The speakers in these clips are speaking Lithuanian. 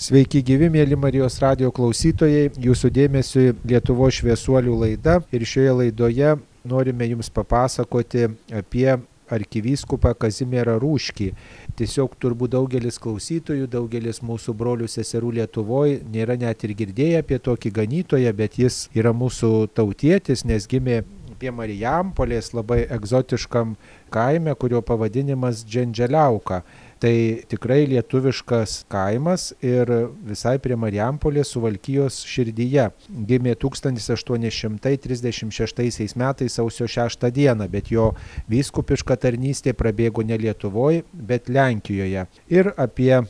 Sveiki gyvi, mėly Marijos radio klausytojai, jūsų dėmesio Lietuvo šviesuolių laida ir šioje laidoje norime jums papasakoti apie arkivyskupą Kazimierą Rūškį. Tiesiog turbūt daugelis klausytojų, daugelis mūsų brolių seserų Lietuvoje nėra net ir girdėję apie tokį ganytoją, bet jis yra mūsų tautietis, nes gimė apie Marijampolės labai egzotiškam kaime, kurio pavadinimas Džendželiauka. Tai tikrai lietuviškas kaimas ir visai prie Marijampolės suvalkyjos širdyje. Gimė 1836 metais sausio 6 dieną, bet jo vyskupiška tarnystė prabėgo ne Lietuvoje, bet Lenkijoje. Ir apie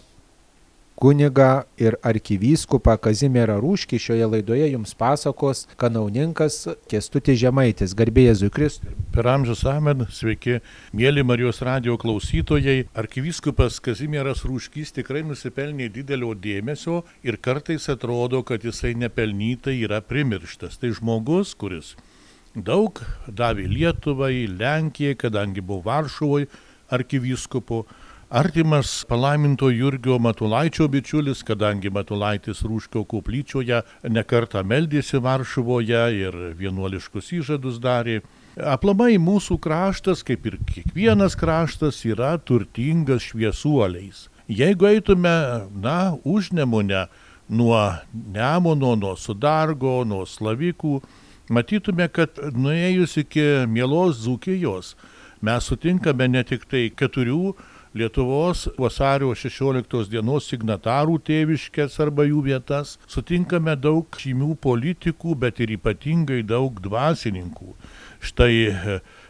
kunigą ir arkivyskupą Kazimierą Rūškį šioje laidoje jums pasakos kanauninkas Kestutis Žemaitis, garbė Jėzui Kristui. Per amžius amen, sveiki, mėly Marijos radio klausytojai, arkivyskupas Kazimieras Rūškys tikrai nusipelnė didelio dėmesio ir kartais atrodo, kad jisai nepelnytai yra primirštas. Tai žmogus, kuris daug davė Lietuvai, Lenkijai, kadangi buvo Varšuvoje arkivyskupu, Artimas palaiminto Jurgio Matulaičio bičiulis, kadangi Matulaitis Rūškio koplyčioje nekarta meldėsi Varšuvoje ir vienuoliškus įžadus darė. Aplamai mūsų kraštas, kaip ir kiekvienas kraštas, yra turtingas šviesuoliais. Jeigu eitume, na, užnemunę nuo Nemono, nuo Sudargo, nuo Slavikų, matytume, kad nuėjus iki mielos Zūkijos, mes sutinkame ne tik tai keturių Lietuvos vasario 16 dienos signatarų tėviškės arba jų vietas, sutinkame daug žymių politikų, bet ir ypatingai daug dvasininkų. Štai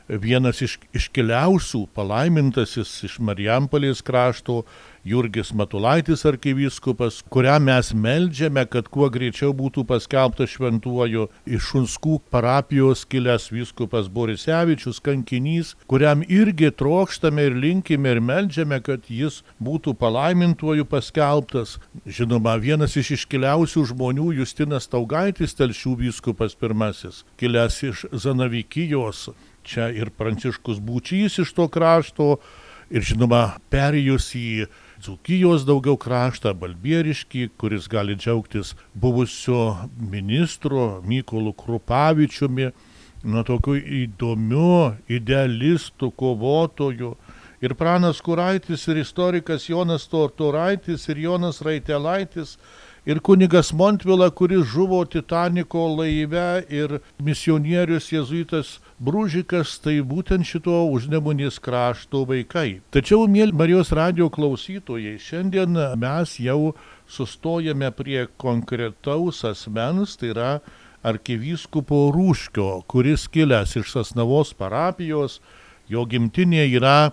vienas iš iškiliausių palaimintasis iš Marijampolės krašto Jurgis Matulaitis arkivyskupas, kuriam mes meldžiame, kad kuo greičiau būtų paskelbtas šventuoju iš Šunskų parapijos kilęs vyskupas Borisevičius, kankinys, kuriam irgi trokštame ir linkime ir meldžiame, kad jis būtų palaimintuoju paskelbtas. Žinoma, vienas iš iškiliausių žmonių Justinas Taugaitis, telšių vyskupas pirmasis, kilęs iš Zanavykijos. Čia ir Pranciškus Būčys iš to krašto, ir žinoma, perėjus į Dzukijos daugiau kraštą, Balbieriškį, kuris gali džiaugtis buvusio ministro Mykolu Krupavičiumi, nuo tokių įdomių idealistų, kovotojų. Ir Pranas Kuraitis, ir istorikas Jonas Torturaitis, ir Jonas Raitelaitis, ir kunigas Montvila, kuris žuvo Titaniko laive, ir misionierius Jėzuitas Brūžikas tai būtent šito užnemunės krašto vaikai. Tačiau, mėly Marijos radio klausytojai, šiandien mes jau sustojame prie konkretaus asmens, tai yra arkivyskupo Rūškio, kuris kilęs iš Sasnavos parapijos, jo gimtinė yra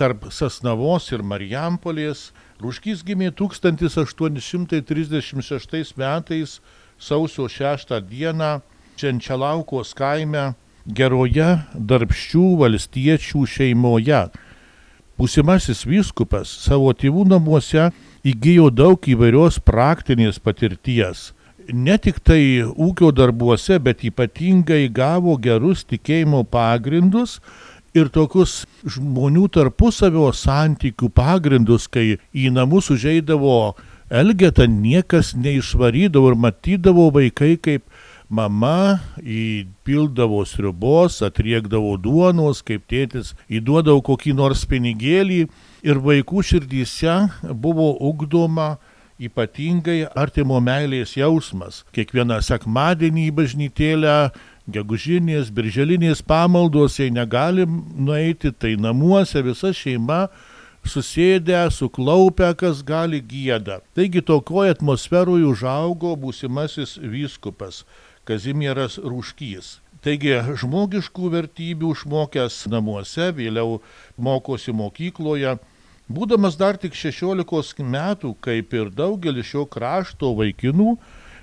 tarp Sasnavos ir Marijampolės. Rūškys gimė 1836 metais sausio 6 dieną Čenčialaukos kaime geroje darbščių valstiečių šeimoje. Būsimasis vyskupas savo tėvų namuose įgyjo daug įvairios praktinės patirties. Ne tik tai ūkio darbuose, bet ypatingai gavo gerus tikėjimo pagrindus ir tokius žmonių tarpusavio santykių pagrindus, kai į namus užeidavo Elgetą niekas neišvarydavo ir matydavo vaikai, kaip mama įpildavo sriubos, atriekdavo duonos, kaip tėtis įduodavo kokį nors pinigėlį ir vaikų širdyse buvo ugdoma ypatingai artimo meilės jausmas. Kiekvieną sekmadienį į bažnytėlę gegužinės, birželinės pamaldos, jei negalim nueiti, tai namuose visa šeima susėdę, suklaupę, kas gali gėda. Taigi tokioje atmosferoje užaugo būsimasis vyskupas. Kazimieras Rūškys. Taigi žmogiškų vertybių išmokęs namuose, vėliau mokosi mokykloje. Būdamas dar tik 16 metų, kaip ir daugelis šio krašto vaikinų,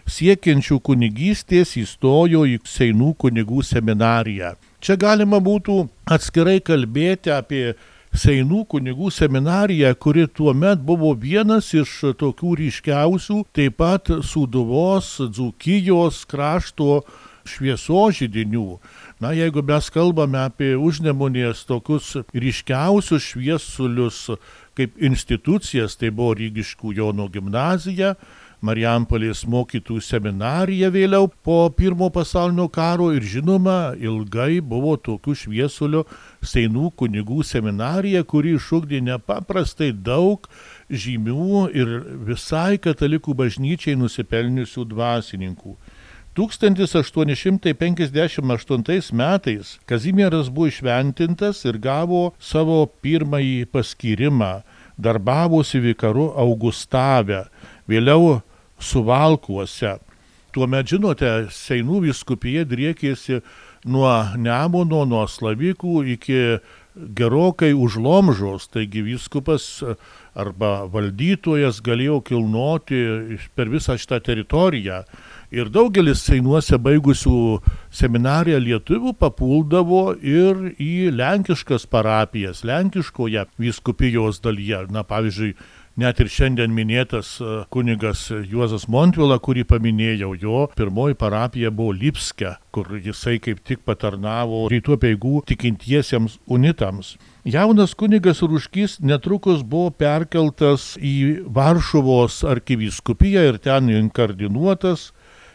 siekiančių kunigystės įstojo į Seinų kunigų seminariją. Čia galima būtų atskirai kalbėti apie Seinų kunigų seminarija, kuri tuo met buvo vienas iš tokių ryškiausių, taip pat Sūduvos, Dzūkyjos krašto švieso žydinių. Na, jeigu mes kalbame apie užnemunės tokius ryškiausius šviesulius kaip institucijas, tai buvo Rygiškų Jono gimnazija, Marijampolės mokytų seminarija vėliau po pirmo pasaulinio karo ir žinoma ilgai buvo tokių šviesulio Seinų kunigų seminarija, kuri išugdė nepaprastai daug žymių ir visai katalikų bažnyčiai nusipelniusių dvasininkų. 1858 metais Kazimieras buvo išventintas ir gavo savo pirmąjį paskyrimą, darbavosi vikaru Augustave, vėliau suvalkuose. Tuomet, žinote, Seinų viskupija driekėsi nuo Nemono, nuo Slavikų iki gerokai už Lomžos, taigi viskupas arba valdytojas galėjo kilnoti per visą šitą teritoriją. Ir daugelis Seinuose baigusių seminariją lietuvių papuldavo ir į lenkiškas parapijas, lenkiškoje viskupijos dalyje. Na, pavyzdžiui, net ir šiandien minėtas e, kunigas Juozas Montvila, kurį paminėjau, jo pirmoji parapija buvo Lipske, kur jisai kaip tik patarnavo rytų peigų tikintiesiems unitams. Jaunas kunigas Rūškys netrukus buvo perkeltas į Varšuvos arkivyskupiją ir ten inkardinuotas.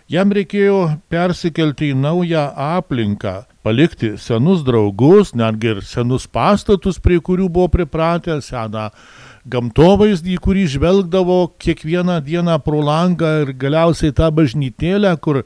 Jam reikėjo persikelti į naują aplinką, palikti senus draugus, netgi ir senus pastatus, prie kurių buvo pripratę, seną gamtovaizdį, kurį žvelgdavo kiekvieną dieną pro langą ir galiausiai tą bažnytėlę, kur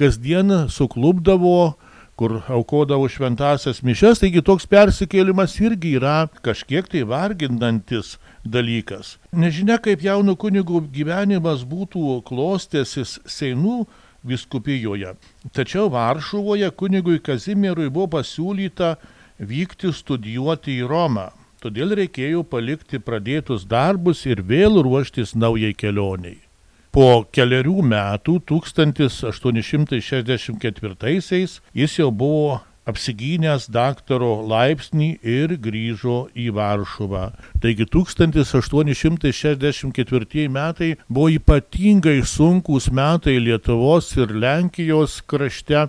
kasdien suklubdavo, kur aukodavo šventasias mišes, taigi toks persikėlimas irgi yra kažkiek tai varginantis dalykas. Nežinia, kaip jaunų kunigų gyvenimas būtų klostėsis Seinų viskupijoje, tačiau Varšuvoje kunigui Kazimierui buvo pasiūlyta vykti studijuoti į Romą todėl reikėjo palikti pradėtus darbus ir vėl ruoštis naujai kelioniai. Po keliarių metų, 1864-aisiais, jis jau buvo apsigynęs daktaro laipsnį ir grįžo į Varšuvą. Taigi 1864 metai buvo ypatingai sunkus metai Lietuvos ir Lenkijos krašte,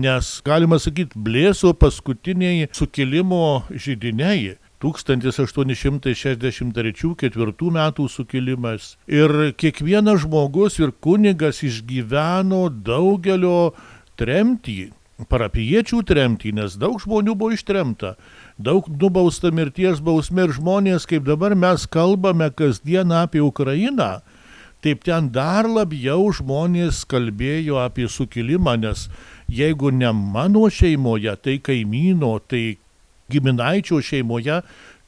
nes, galima sakyti, blėso paskutiniai sukilimo žydiniai 1863-4 metų sukilimas. Ir kiekvienas žmogus ir kunigas išgyveno daugelio tremtį, parapiečių tremtį, nes daug žmonių buvo ištremta, daug nubausta mirties bausmė ir žmonės, kaip dabar mes kalbame kasdien apie Ukrainą, taip ten dar labiau žmonės kalbėjo apie sukilimą, nes jeigu ne mano šeimoje, tai kaimyno, tai giminaičio šeimoje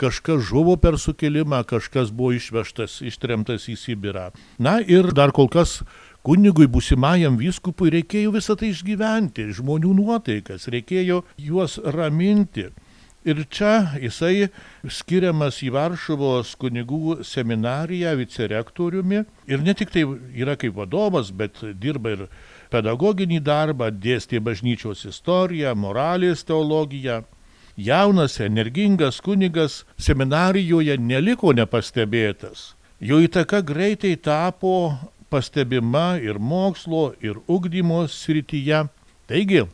kažkas žuvo per sukilimą, kažkas buvo išvežtas, ištremtas į Sibirą. Na ir dar kol kas kunigui busimajam vyskupui reikėjo visą tai išgyventi, žmonių nuotaikas, reikėjo juos raminti. Ir čia jisai skiriamas į Varšuvos kunigų seminariją vicerektoriumi ir ne tik tai yra kaip vadovas, bet dirba ir pedagoginį darbą, dėstė bažnyčios istoriją, moralės teologiją. Jaunas, energingas kunigas seminarijoje neliko nepastebėtas. Jo įtaka greitai tapo pastebima ir mokslo, ir ugdymo srityje. Taigi,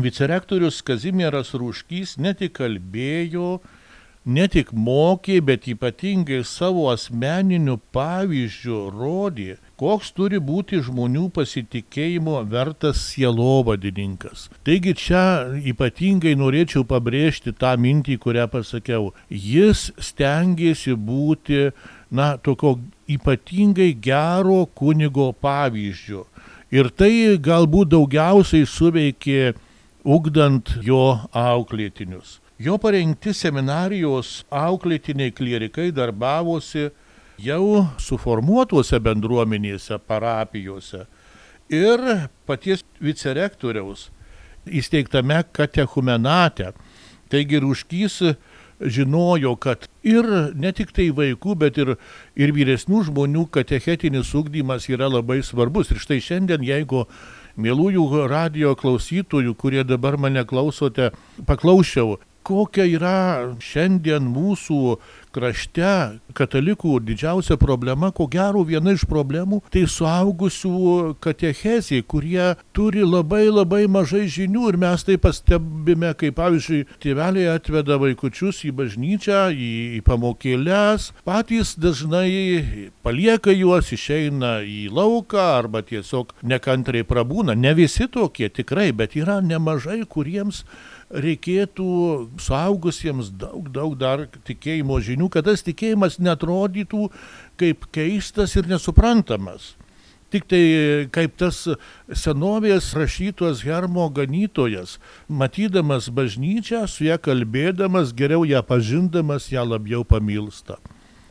vicerektorius Kazimieras Rūškys ne tik kalbėjo, ne tik mokė, bet ypatingai savo asmeniniu pavyzdžiu rodė, koks turi būti žmonių pasitikėjimo vertas sielovadininkas. Taigi čia ypatingai norėčiau pabrėžti tą mintį, kurią pasakiau. Jis stengiasi būti, na, tokio ypatingai gero kunigo pavyzdžiu. Ir tai galbūt daugiausiai suveikė ugdant jo auklėtinius. Jo parengti seminarijos auklėtiniai klierikai darbavosi jau suformuotuose bendruomenėse, parapijose ir paties vicerektoriaus įsteigtame katechumenate. Taigi Rūškys žinojo, kad ir ne tik tai vaikų, bet ir, ir vyresnių žmonių katechetinis ugdymas yra labai svarbus. Ir štai šiandien, jeigu mėlųjų radio klausytojų, kurie dabar mane klausote, paklausčiau, kokia yra šiandien mūsų krašte katalikų didžiausia problema, ko gero viena iš problemų, tai suaugusių katechezijai, kurie turi labai labai mažai žinių ir mes tai pastebime, kaip pavyzdžiui, tėveliai atveda vaikučius į bažnyčią, į, į pamokėlės, patys dažnai palieka juos, išeina į lauką arba tiesiog nekantrai prabūna. Ne visi tokie tikrai, bet yra nemažai, kuriems reikėtų suaugusiems daug, daug dar tikėjimo žinių, kad tas tikėjimas netrodytų kaip keistas ir nesuprantamas. Tik tai kaip tas senovės rašytos Hermo ganytojas, matydamas bažnyčią, su ją kalbėdamas, geriau ją pažindamas, ją labiau pamilsta.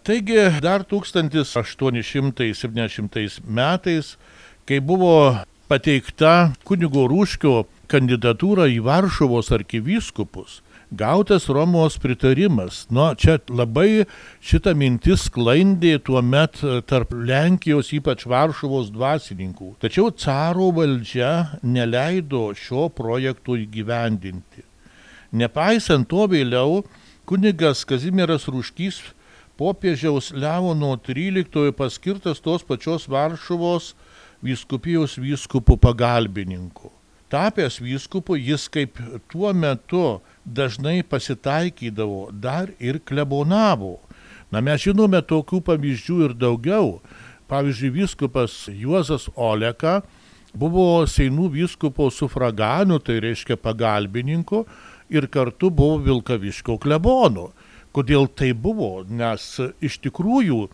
Taigi dar 1870 metais, kai buvo pateikta kunigo Rūškio kandidatūra į Varšuvos arkivyskupus, gautas Romos pritarimas. Nu, čia labai šita mintis sklandė tuo met tarp Lenkijos, ypač Varšuvos dvasininkų. Tačiau caro valdžia neleido šio projekto įgyvendinti. Nepaisant to vėliau, kunigas Kazimieras Rūškys popiežiaus Leono XIII paskirtas tos pačios Varšuvos vyskupijos vyskupų pagalbininku. Tapęs vyskupu jis kaip tuo metu dažnai pasitaikydavo dar ir klebonavo. Na mes žinome tokių pavyzdžių ir daugiau. Pavyzdžiui, vyskupas Juozas Oleka buvo Seinų vyskupo sufraganų, tai reiškia pagalbininku, ir kartu buvo Vilkaviško klebonu. Kodėl tai buvo? Nes iš tikrųjų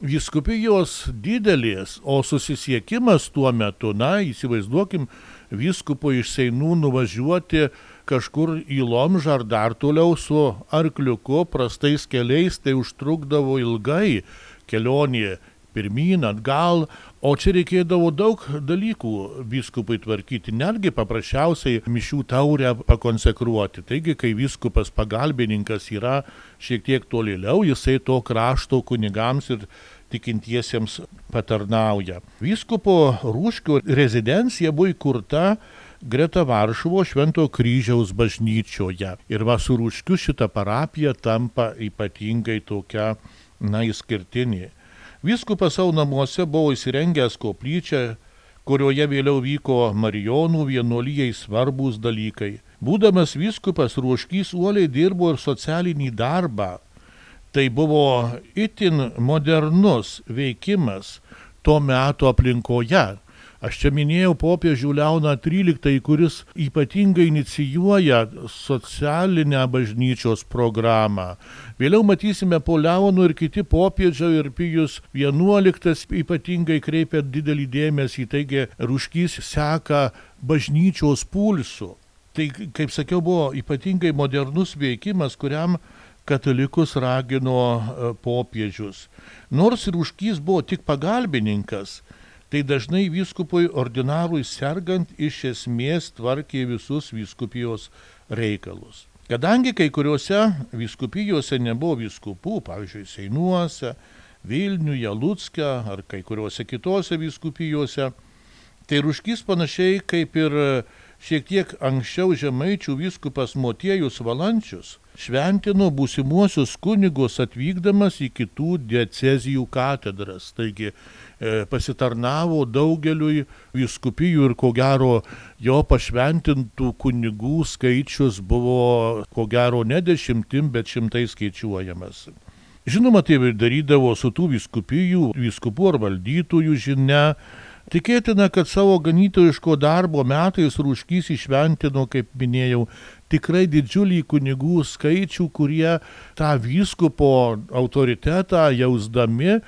vyskupijos didelės, o susisiekimas tuo metu, na, įsivaizduokim, vyskupo iš Seinų nuvažiuoti kažkur į Lomžą ar dar toliau su arkliuku, prastais keliais, tai užtrukdavo ilgai kelionė pirmyn, atgal, o čia reikėdavo daug dalykų vyskupui tvarkyti, netgi paprasčiausiai mišių taurę pakonsekruoti. Taigi, kai vyskupas pagalbininkas yra šiek tiek tolėliau, jisai to krašto kunigams ir tikintiesiems patarnauja. Vyskupo Rūškio rezidencija buvo įkurta greta Varšuvo Švento kryžiaus bažnyčioje. Ir va su Rūškiu šita parapija tampa ypatingai tokia, na, išskirtinė. Vyskupas savo namuose buvo įsirengęs koplyčią, kurioje vėliau vyko Marijonų vienuolyjei svarbus dalykai. Būdamas vyskupas Ruoškys uoliai dirbo ir socialinį darbą, Tai buvo itin modernus veikimas to meto aplinkoje. Aš čia minėjau popiežių Leoną XIII, kuris ypatingai inicijuoja socialinę bažnyčios programą. Vėliau matysime po Leonų ir kiti popiežiai ir Pijus XI ypatingai kreipia didelį dėmesį, taigi Ruškys seka bažnyčios pulsų. Tai, kaip sakiau, buvo ypatingai modernus veikimas, kuriam katalikus ragino e, popiežius. Nors ir užkys buvo tik pagalbininkas, tai dažnai vyskupui ordinarui sergant iš esmės tvarkė visus vyskupijos reikalus. Kadangi kai kuriuose vyskupijose nebuvo vyskupų, pavyzdžiui, Seinuose, Vilniuje, Lutske ar kai kuriuose kitose vyskupijose, tai Ruškys panašiai kaip ir šiek tiek anksčiau žemaičių vyskupas Motiejus Valančius šventino būsimuosius kunigus atvykdamas į kitų diecezijų katedras. Taigi e, pasitarnavo daugeliui viskupijų ir ko gero jo pašventintų kunigų skaičius buvo ko gero ne dešimtim, bet šimtai skaičiuojamas. Žinoma, tai darydavo su tų viskupijų, viskupų ar valdytojų žinia, Tikėtina, kad savo ganytojiško darbo metais Rūškys išventino, kaip minėjau, tikrai didžiulį kunigų skaičių, kurie tą vyskupo autoritetą jausdami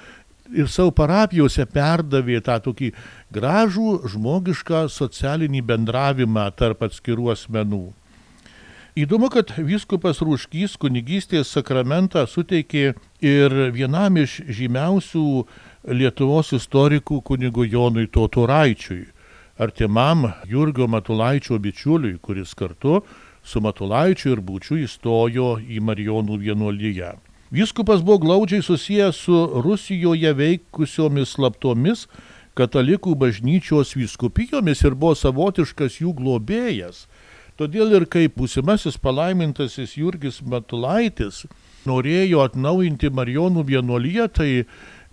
ir savo parapijose perdavė tą tokį gražų žmogišką socialinį bendravimą tarp atskirų asmenų. Įdomu, kad vyskupas Rūškys kunigystės sakramentą suteikė ir vienam iš žymiausių Lietuvos istorikų kunigu Jonui Totoraičiui, artimam Jurgio Matulaičio bičiuliui, kuris kartu su Matulaičiu ir Būčiu įstojo į Marijonų vienuolyje. Vyskupas buvo glaudžiai susijęs su Rusijoje veikusiomis slaptomis katalikų bažnyčios vyskupijomis ir buvo savotiškas jų globėjas. Todėl ir kaip būsimasis palaimintasis Jurgis Matulaitis norėjo atnaujinti Marijonų vienuolyje, tai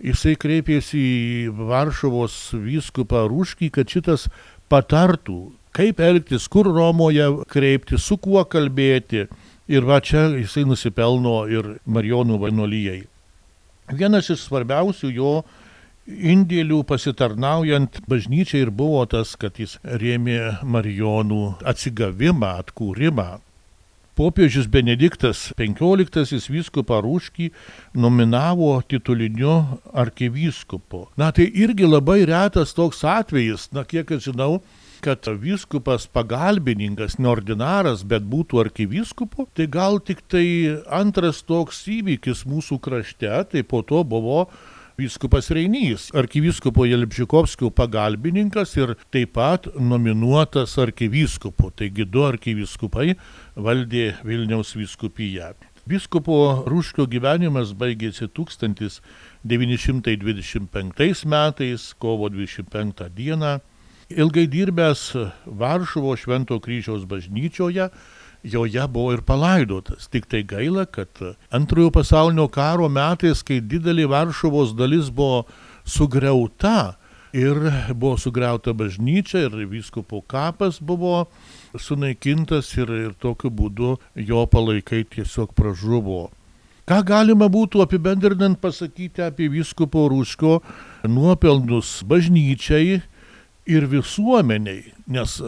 jisai kreipėsi į Varšuvos vyskupą Rūškį, kad šitas patartų, kaip elgtis, kur Romoje kreiptis, su kuo kalbėti. Ir va čia jisai nusipelno ir Marijonų vienuolyjei. Vienas iš svarbiausių jo indėlių pasitarnaujant bažnyčiai ir buvo tas, kad jis rėmė Marijonų atsigavimą, atkūrimą. Popiežius Benediktas XV vyskupą Rūškį nominavo tituliniu arkivyskupu. Na tai irgi labai retas toks atvejis, na kiek aš žinau, kad vyskupas pagalbininkas, ne ordinaras, bet būtų arkivyskupu, tai gal tik tai antras toks įvykis mūsų krašte, tai po to buvo vyskupas Reinys, arkivyskupo Jelbžikovskio pagalbininkas ir taip pat nominuotas arkivyskupu. Taigi du arkivyskupai valdė Vilniaus vyskupiją. Vyskupo Rūškio gyvenimas baigėsi 1925 metais, kovo 25 dieną. Ilgai dirbęs Varšuvo Švento kryžiaus bažnyčioje, joje buvo ir palaidotas. Tik tai gaila, kad antrojo pasaulinio karo metais, kai didelė Varšuvos dalis buvo sugriauta ir buvo sugriauta bažnyčia ir vyskupo kapas buvo sunaikintas ir, ir tokiu būdu jo palaikai tiesiog pražuvo. Ką galima būtų apibendrinant pasakyti apie vyskupo Rūško nuopelnus bažnyčiai ir visuomeniai, nes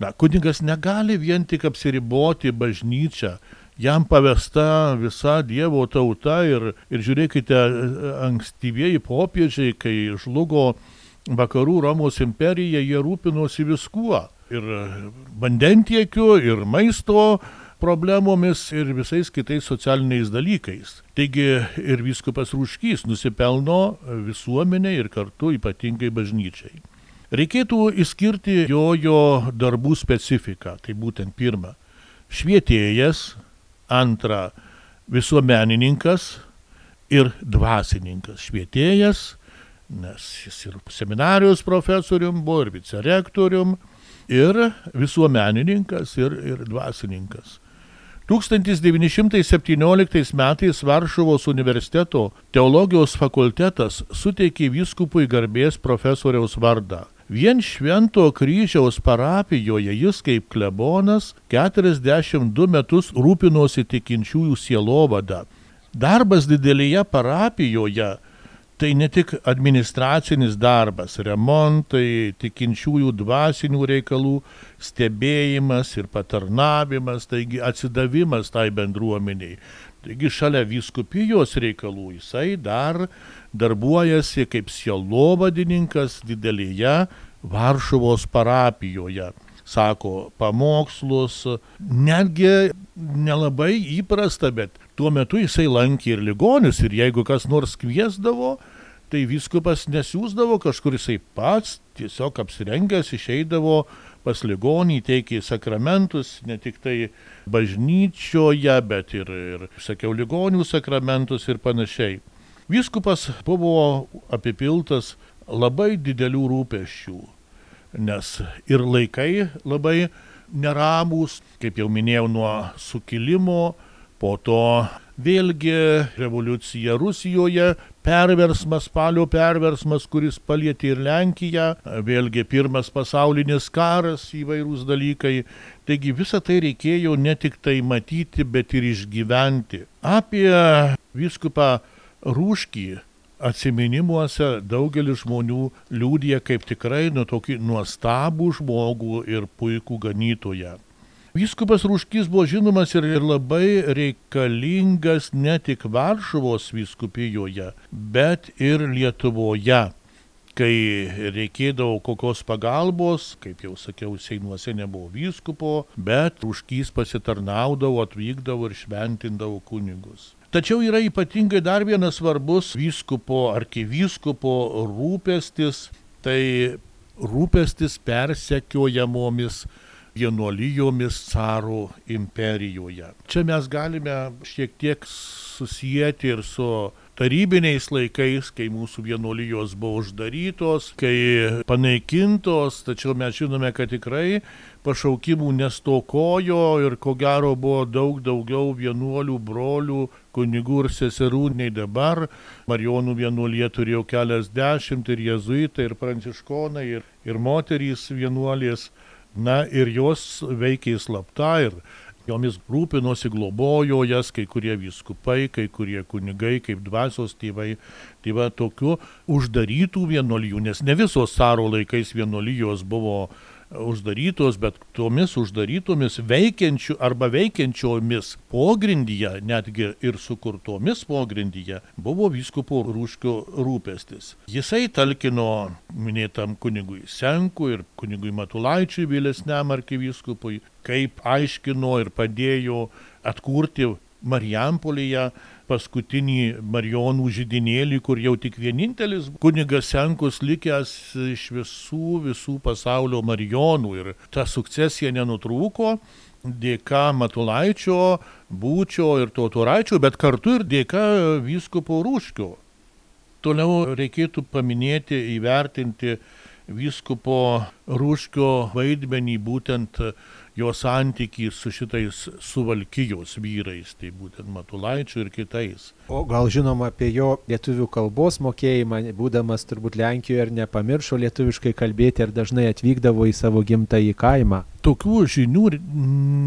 na, kunigas negali vien tik apsiriboti bažnyčią, jam pavesta visa Dievo tauta ir, ir žiūrėkite, ankstyvieji popiežiai, kai žlugo vakarų Romos imperija, jie rūpinosi viskuo. Ir vandentiekiu, ir maisto problemomis, ir visais kitais socialiniais dalykais. Taigi ir viskupas Rūškys nusipelno visuomenė ir kartu ypatingai bažnyčiai. Reikėtų išskirti jojo darbų specifiką. Tai būtent pirma - švietėjas, antra - visuomenininkas ir dvasininkas. Švietėjas, nes jis ir seminarijos profesorium buvo, ir vicerektorium, ir visuomenininkas, ir, ir dvasininkas. 1917 metais Varšuvos universiteto teologijos fakultetas suteikė vyskupui garbės profesoriaus vardą. Vien Švento kryžiaus parapijoje jis kaip klebonas 42 metus rūpinosi tikinčiųjų sielovada. Darbas didelėje parapijoje tai ne tik administracinis darbas, remontai, tikinčiųjų dvasinių reikalų stebėjimas ir patarnavimas, taigi atsidavimas tai bendruomeniai. Taigi šalia vyskupijos reikalų jisai dar darbuojasi kaip sielovadininkas didelėje Varšuvos parapijoje. Sako pamokslus, netgi nelabai įprasta, bet tuo metu jisai lankė ir ligonius ir jeigu kas nors kviesdavo, tai viskupas nesiūsdavo kažkur jisai pats, tiesiog apsirengęs išeidavo pas ligonį, teikė sakramentus, ne tik tai bažnyčioje, bet ir, ir sakiau, ligonių sakramentus ir panašiai. Vyskupas buvo apipiltas labai didelių rūpeščių, nes ir laikai labai neramūs, kaip jau minėjau, nuo sukilimo, po to vėlgi revoliucija Rusijoje, perversmas, spalio perversmas, kuris palietė ir Lenkiją, vėlgi pirmas pasaulinis karas, įvairūs dalykai. Taigi visą tai reikėjo ne tik tai matyti, bet ir išgyventi. Apie viskupą Rūškį atsiminimuose daugelis žmonių liūdė kaip tikrai nu tokį nuostabų žmogų ir puikų ganytoją. Vyskupas Rūškis buvo žinomas ir labai reikalingas ne tik Varšuvos vyskupijoje, bet ir Lietuvoje. Kai reikėdavo kokios pagalbos, kaip jau sakiau, Seinuose nebuvo vyskupo, bet Rūškys pasitarnaudavo, atvykdavo ir šventindavo kunigus. Tačiau yra ypatingai dar vienas svarbus vyskupo, arkivyskupo rūpestis, tai rūpestis persekiojamomis vienuolijomis caro imperijoje. Čia mes galime šiek tiek susijęti ir su tarybiniais laikais, kai mūsų vienuolijos buvo uždarytos, kai panaikintos, tačiau mes žinome, kad tikrai pašaukimų nestokojo ir ko gero buvo daug daugiau vienuolių, brolių, kunigų ir seserų nei dabar. Marijonų vienuolė turėjo keliasdešimt ir jezuitai, ir pranciškonai, ir, ir moterys vienuolės. Na ir jos veikia slapta ir jomis rūpinosi, globojo jas kai kurie vyskupai, kai kurie kunigai, kaip dvasios tėvai. Tai va tokių uždarytų vienuolijų, nes ne visos caro laikais vienuolijos buvo uždarytos, bet tomis uždarytomis veikiančių arba veikiančiomis pogrindyje, netgi ir sukurtomis pogrindyje, buvo vyskupo rūškio rūpestis. Jisai talkino minėtam kunigui Senku ir kunigui Matulaičiui vėlesniam arkivyskupui, kaip aiškino ir padėjo atkurti Marijampolėje paskutinį Marijonų žydinėlį, kur jau tik vienintelis kunigas Senkus likęs iš visų, visų pasaulio Marijonų. Ir ta sukcesija nenutrūko dėka Matulaičio, Būčio ir Totoraičio, bet kartu ir dėka vyskupo Rūškio. Toliau reikėtų paminėti, įvertinti vyskupo Rūškio vaidmenį būtent jo santykį su šitais suvalkyjos vyrais, tai būtent Matulaičiu ir kitais. O gal žinoma apie jo lietuvių kalbos mokėjimą, būdamas turbūt Lenkijoje ir nepamiršo lietuviškai kalbėti ir dažnai atvykdavo į savo gimtąjį kaimą? Tokių žinių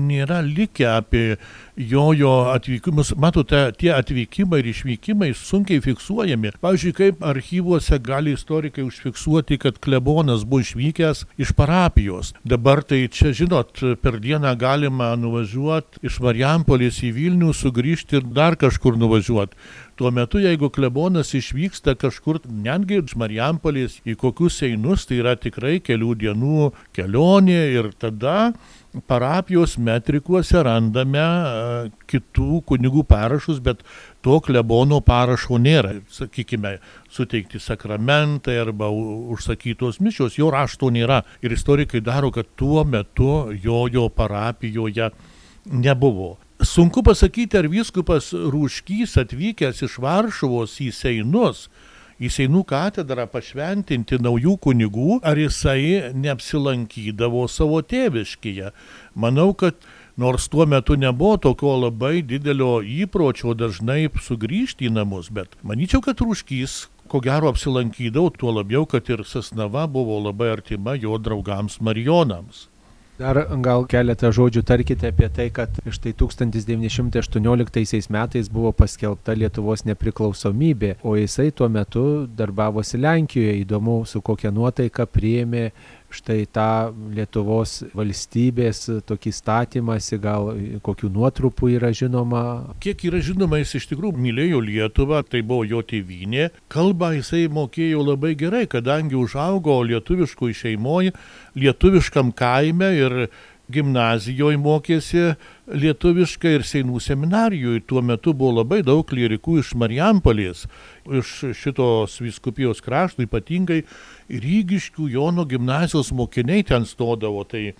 nėra likę apie jojo atvykimus. Matote, tie atvykimai ir išvykimai sunkiai fiksuojami. Pavyzdžiui, kaip archyvuose gali istorikai užfiksuoti, kad klebonas buvo išvykęs iš parapijos. Dabar tai čia, žinot, per dieną galima nuvažiuoti iš Marijampolės į Vilnių, sugrįžti ir dar kažkur nuvažiuoti. Tuo metu, jeigu klebonas išvyksta kažkur, netgi iš Marijampolės į kokius einus, tai yra tikrai kelių dienų kelionė ir tada parapijos metrikuose randame kitų kunigų parašus, bet to klebono parašo nėra. Sakykime, suteikti sakramentai arba užsakytos mišios, jo rašto nėra. Ir istorikai daro, kad tuo metu jojo parapijoje nebuvo. Sunku pasakyti, ar vyskupas Rūškys atvykęs iš Varšuvos į Seinus, į Seinų katedrą pašventinti naujų kunigų, ar jisai neapsilankydavo savo tėviškėje. Manau, kad nors tuo metu nebuvo tokio labai didelio įpročio dažnai sugrįžti į namus, bet manyčiau, kad Rūškys ko gero apsilankydavo, tuo labiau, kad ir Sasnava buvo labai artima jo draugams Marijonams. Dar gal keletą žodžių tarkite apie tai, kad štai 1918 metais buvo paskelbta Lietuvos nepriklausomybė, o jisai tuo metu darbavosi Lenkijoje. Įdomu, su kokia nuotaika priėmė štai tą Lietuvos valstybės tokį statymąsi, gal kokių nuotrupų yra žinoma. Kiek yra žinoma, jis iš tikrųjų mylėjo Lietuvą, tai buvo jo tėvynė. Kalbą jisai mokėjo labai gerai, kadangi užaugo lietuviškoj šeimoje, lietuviškam kaime ir gimnazijoje mokėsi lietuviškai ir Seinų seminarijoje. Tuo metu buvo labai daug klierikų iš Marijampolės, iš šitos viskupijos krašto, ypatingai Rygiškių Jono gimnazijos mokiniai ten stodavo. Tai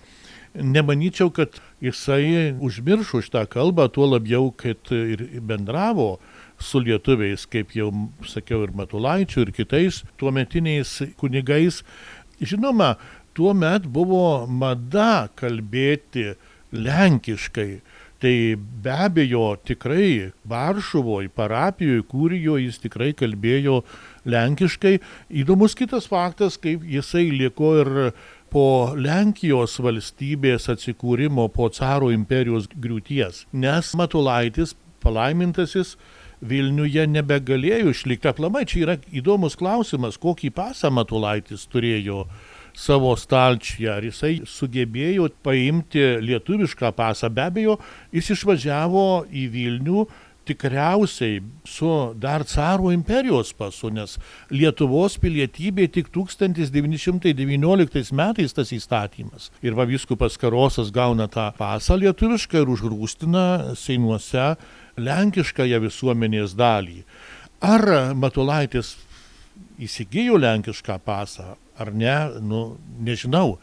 nemanyčiau, kad jisai užmiršo šitą kalbą, tuo labiau, kad ir bendravo su lietuviais, kaip jau sakiau, ir Matulaičiu, ir kitais tuometiniais kunigais. Žinoma, tuo met buvo mada kalbėti lenkiškai. Tai be abejo tikrai Varšuvoje, parapijoje, kūrijoje jis tikrai kalbėjo lenkiškai. Įdomus kitas faktas, kaip jisai liko ir po Lenkijos valstybės atsikūrimo, po caro imperijos griūties. Nes Matulaitis, palaimintasis, Vilniuje nebegalėjo išlikti. Aplamai čia yra įdomus klausimas, kokį pasą Matulaitis turėjo savo stalčiuje, ar jisai sugebėjo paimti lietuvišką pasą. Be abejo, jis išvažiavo į Vilnių tikriausiai su dar caro imperijos pasu, nes Lietuvos pilietybė tik 1919 metais tas įstatymas. Ir va viskupas Karosas gauna tą pasą lietuvišką ir užgrūstina Seinuose lenkiškąją visuomenės dalį. Ar Matulaitis įsigijo lenkišką pasą, ar ne, nu, nežinau.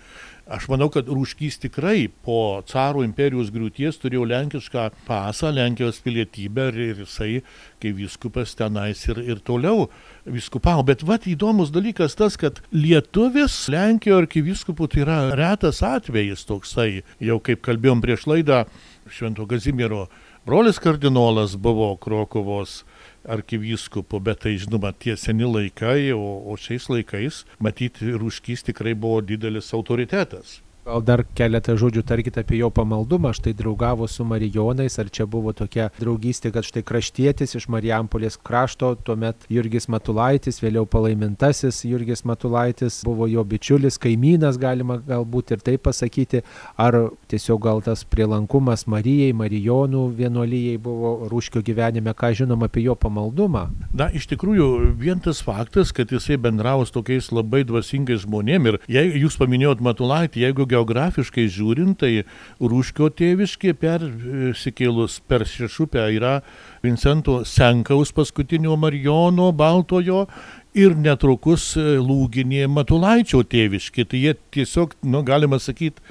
Aš manau, kad Rūškys tikrai po caro imperijos griūties turėjo lenkišką pasą, Lenkijos pilietybę ir jisai, kai viskupas tenais ir, ir toliau viskupavo. Bet vad įdomus dalykas tas, kad lietuvis Lenkijoje arkiviskupų tai yra retas atvejis toksai, jau kaip kalbėjom prieš laidą, Švento Kazimiero brolis kardinolas buvo Krokovos arkivyskupu, bet tai žinoma tie seni laikai, o, o šiais laikais matyti Rūškys tikrai buvo didelis autoritetas. Gal dar keletą žodžių tarkite apie jo pamaldumą. Štai draugavo su Marijonais, ar čia buvo tokia draugystė, kad štai kraštietis iš Marijampolės krašto, tuomet Jurgis Matulaitis, vėliau palaimintasis Jurgis Matulaitis buvo jo bičiulis, kaimynas, galima galbūt ir taip pasakyti, ar tiesiog gal tas prielankumas Marijai, Marijonų vienuolyjei buvo rūškio gyvenime, ką žinom apie jo pamaldumą. Na, iš tikrųjų, vien tas faktas, kad jisai bendravo su tokiais labai dvasingais žmonėmis ir jei jūs paminėjot Matulaitį, jeigu geografiškai žiūrint, tai Rūškio tėviškė persikėlus per Šešupę yra Vincento Senkaus paskutinio Marijono Baltojo ir netrukus Lūginė Matulaičio tėviškė. Tai jie tiesiog, nu, galima sakyti,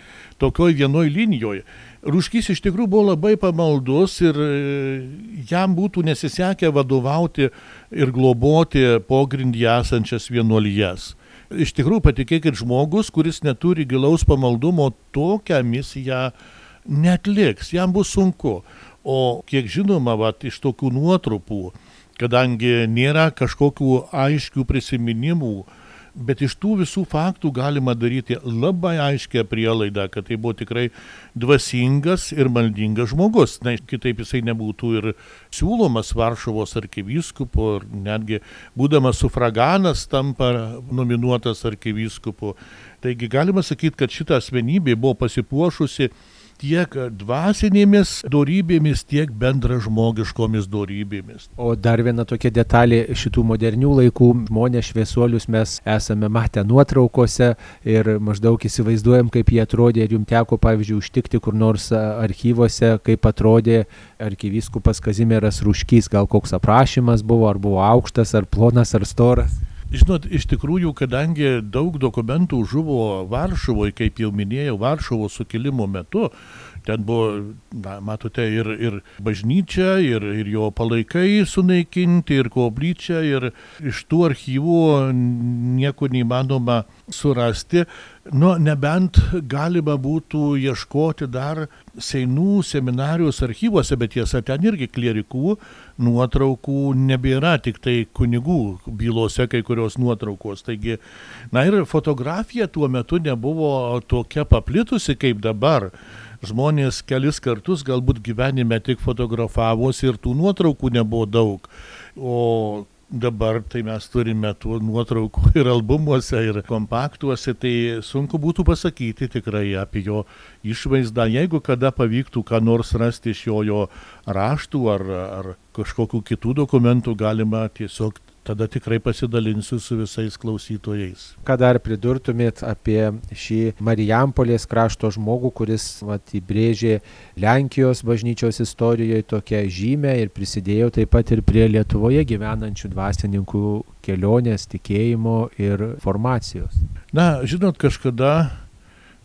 tokioj vienoj linijoje. Rūškys iš tikrųjų buvo labai pamaldus ir jam būtų nesisekę vadovauti ir globoti pogrindį esančias vienuolijas iš tikrųjų patikėkit žmogus, kuris neturi gilaus pamaldumo, tokią misiją netliks, jam bus sunku. O kiek žinoma, vat, iš tokių nuotrupų, kadangi nėra kažkokių aiškių prisiminimų, Bet iš tų visų faktų galima daryti labai aiškę prielaidą, kad tai buvo tikrai dvasingas ir maldingas žmogus. Na, kitaip jisai nebūtų ir siūlomas Varšuvos arkivyskupu, ir netgi būdamas sufraganas tampa nominuotas arkivyskupu. Taigi galima sakyti, kad šita asmenybė buvo pasipuošusi tiek dvasinėmis dorybėmis, tiek bendražmogiškomis dorybėmis. O dar viena tokia detalė šitų modernių laikų žmonės šviesuolius mes esame matę nuotraukose ir maždaug įsivaizduojam, kaip jie atrodė ir jums teko, pavyzdžiui, užtikti kur nors archyvose, kaip atrodė arkivyskupas Kazimieras Ruškys, gal koks aprašymas buvo, ar buvo aukštas, ar plonas, ar storas. Žinot, iš tikrųjų, kadangi daug dokumentų žuvo Varšuvoje, kaip jau minėjau, Varšuvos sukilimo metu, ten buvo, na, matote, ir, ir bažnyčia, ir, ir jo palaikai sunaikinti, ir koplyčia, ir iš tų archyvų nieko neįmanoma surasti. Nu, nebent galima būtų ieškoti dar Seinų seminarijos archyvuose, bet tiesa, ten irgi klierikų nuotraukų nebėra, tik tai kunigų bylose kai kurios nuotraukos. Taigi, na ir fotografija tuo metu nebuvo tokia paplitusi kaip dabar žmonės kelis kartus galbūt gyvenime tik fotografavosi ir tų nuotraukų nebuvo daug. O dabar tai mes turime tų nuotraukų ir albumuose, ir kompaktuose, tai sunku būtų pasakyti tikrai apie jo išvaizdą. Jeigu kada pavyktų ką nors rasti iš jo, jo raštų ar, ar kažkokių kitų dokumentų, galima tiesiog tada tikrai pasidalinsiu su visais klausytojais. Ką dar pridurtumėt apie šį Marijampolės krašto žmogų, kuris vat, įbrėžė Lenkijos bažnyčios istorijoje tokią žymę ir prisidėjo taip pat ir prie Lietuvoje gyvenančių dvasininkų kelionės, tikėjimo ir formacijos? Na, žinot, kažkada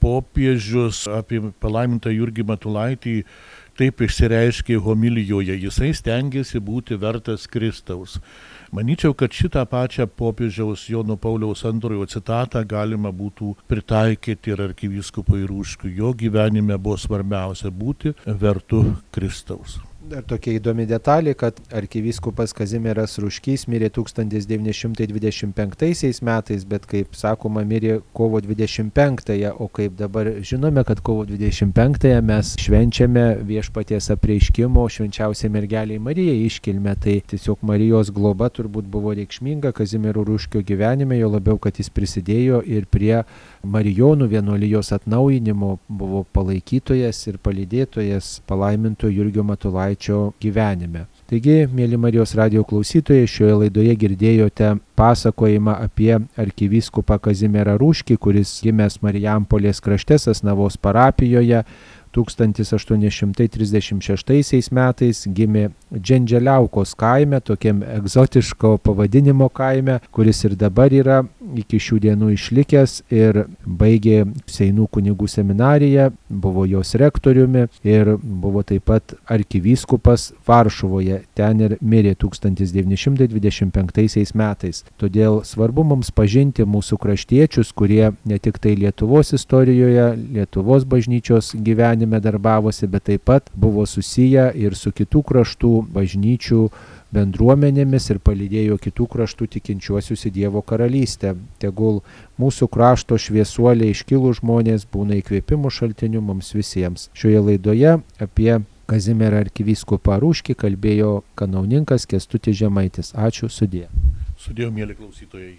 popiežius apie palaimintą Jurgį Matulaitį taip išsireiškė homilijoje, jisai stengiasi būti vertas Kristaus. Manyčiau, kad šitą pačią popiežiaus Jono Pauliaus antrojo citatą galima būtų pritaikyti ir arkivyskupui Rūškiui. Jo gyvenime buvo svarbiausia būti vertu Kristaus. Dar tokia įdomi detalė, kad arkivyskupas Kazimieras Ruškys mirė 1925 metais, bet kaip sakoma, mirė kovo 25-ąją, o kaip dabar žinome, kad kovo 25-ąją mes švenčiame viešpaties apreiškimo švenčiausiai mergeliai Marijai iškilmę. Tai tiesiog Marijos globa turbūt buvo reikšminga Kazimiero Ruškio gyvenime, jo labiau, kad jis prisidėjo ir prie Marijonų vienuolijos atnaujinimo, buvo palaikytojas ir palydėtojas palaiminto Jurgio Matulaičio Žemaičio gyvenime. Taigi, mėly Marijos radio klausytojai, šioje laidoje girdėjote pasakojimą apie arkivyskupą Kazimierą Rūškį, kuris gimęs Marijampolės krašte Sasnavos parapijoje 1836 metais gimė Džendželiaukos kaime, tokiam egzotiško pavadinimo kaime, kuris ir dabar yra iki šių dienų išlikęs ir baigė Seinų kunigų seminariją, buvo jos rektoriumi ir buvo taip pat arkivyskupas Varšuvoje. Ten ir mirė 1925 metais. Todėl svarbu mums pažinti mūsų kraštiečius, kurie ne tik tai Lietuvos istorijoje, Lietuvos bažnyčios gyvenime darbavosi, bet taip pat buvo susiję ir su kitų kraštų bažnyčių bendruomenėmis ir palydėjo kitų kraštų tikinčiuosius į Dievo karalystę. Tegul mūsų krašto šviesuoliai iškilų žmonės būna įkvėpimų šaltiniu mums visiems. Šioje laidoje apie Kazimierą arkivyskupą Rūškį kalbėjo kanauninkas Kestutis Žemaitis. Ačiū sudė. Sudėjau, mėly klausytojai.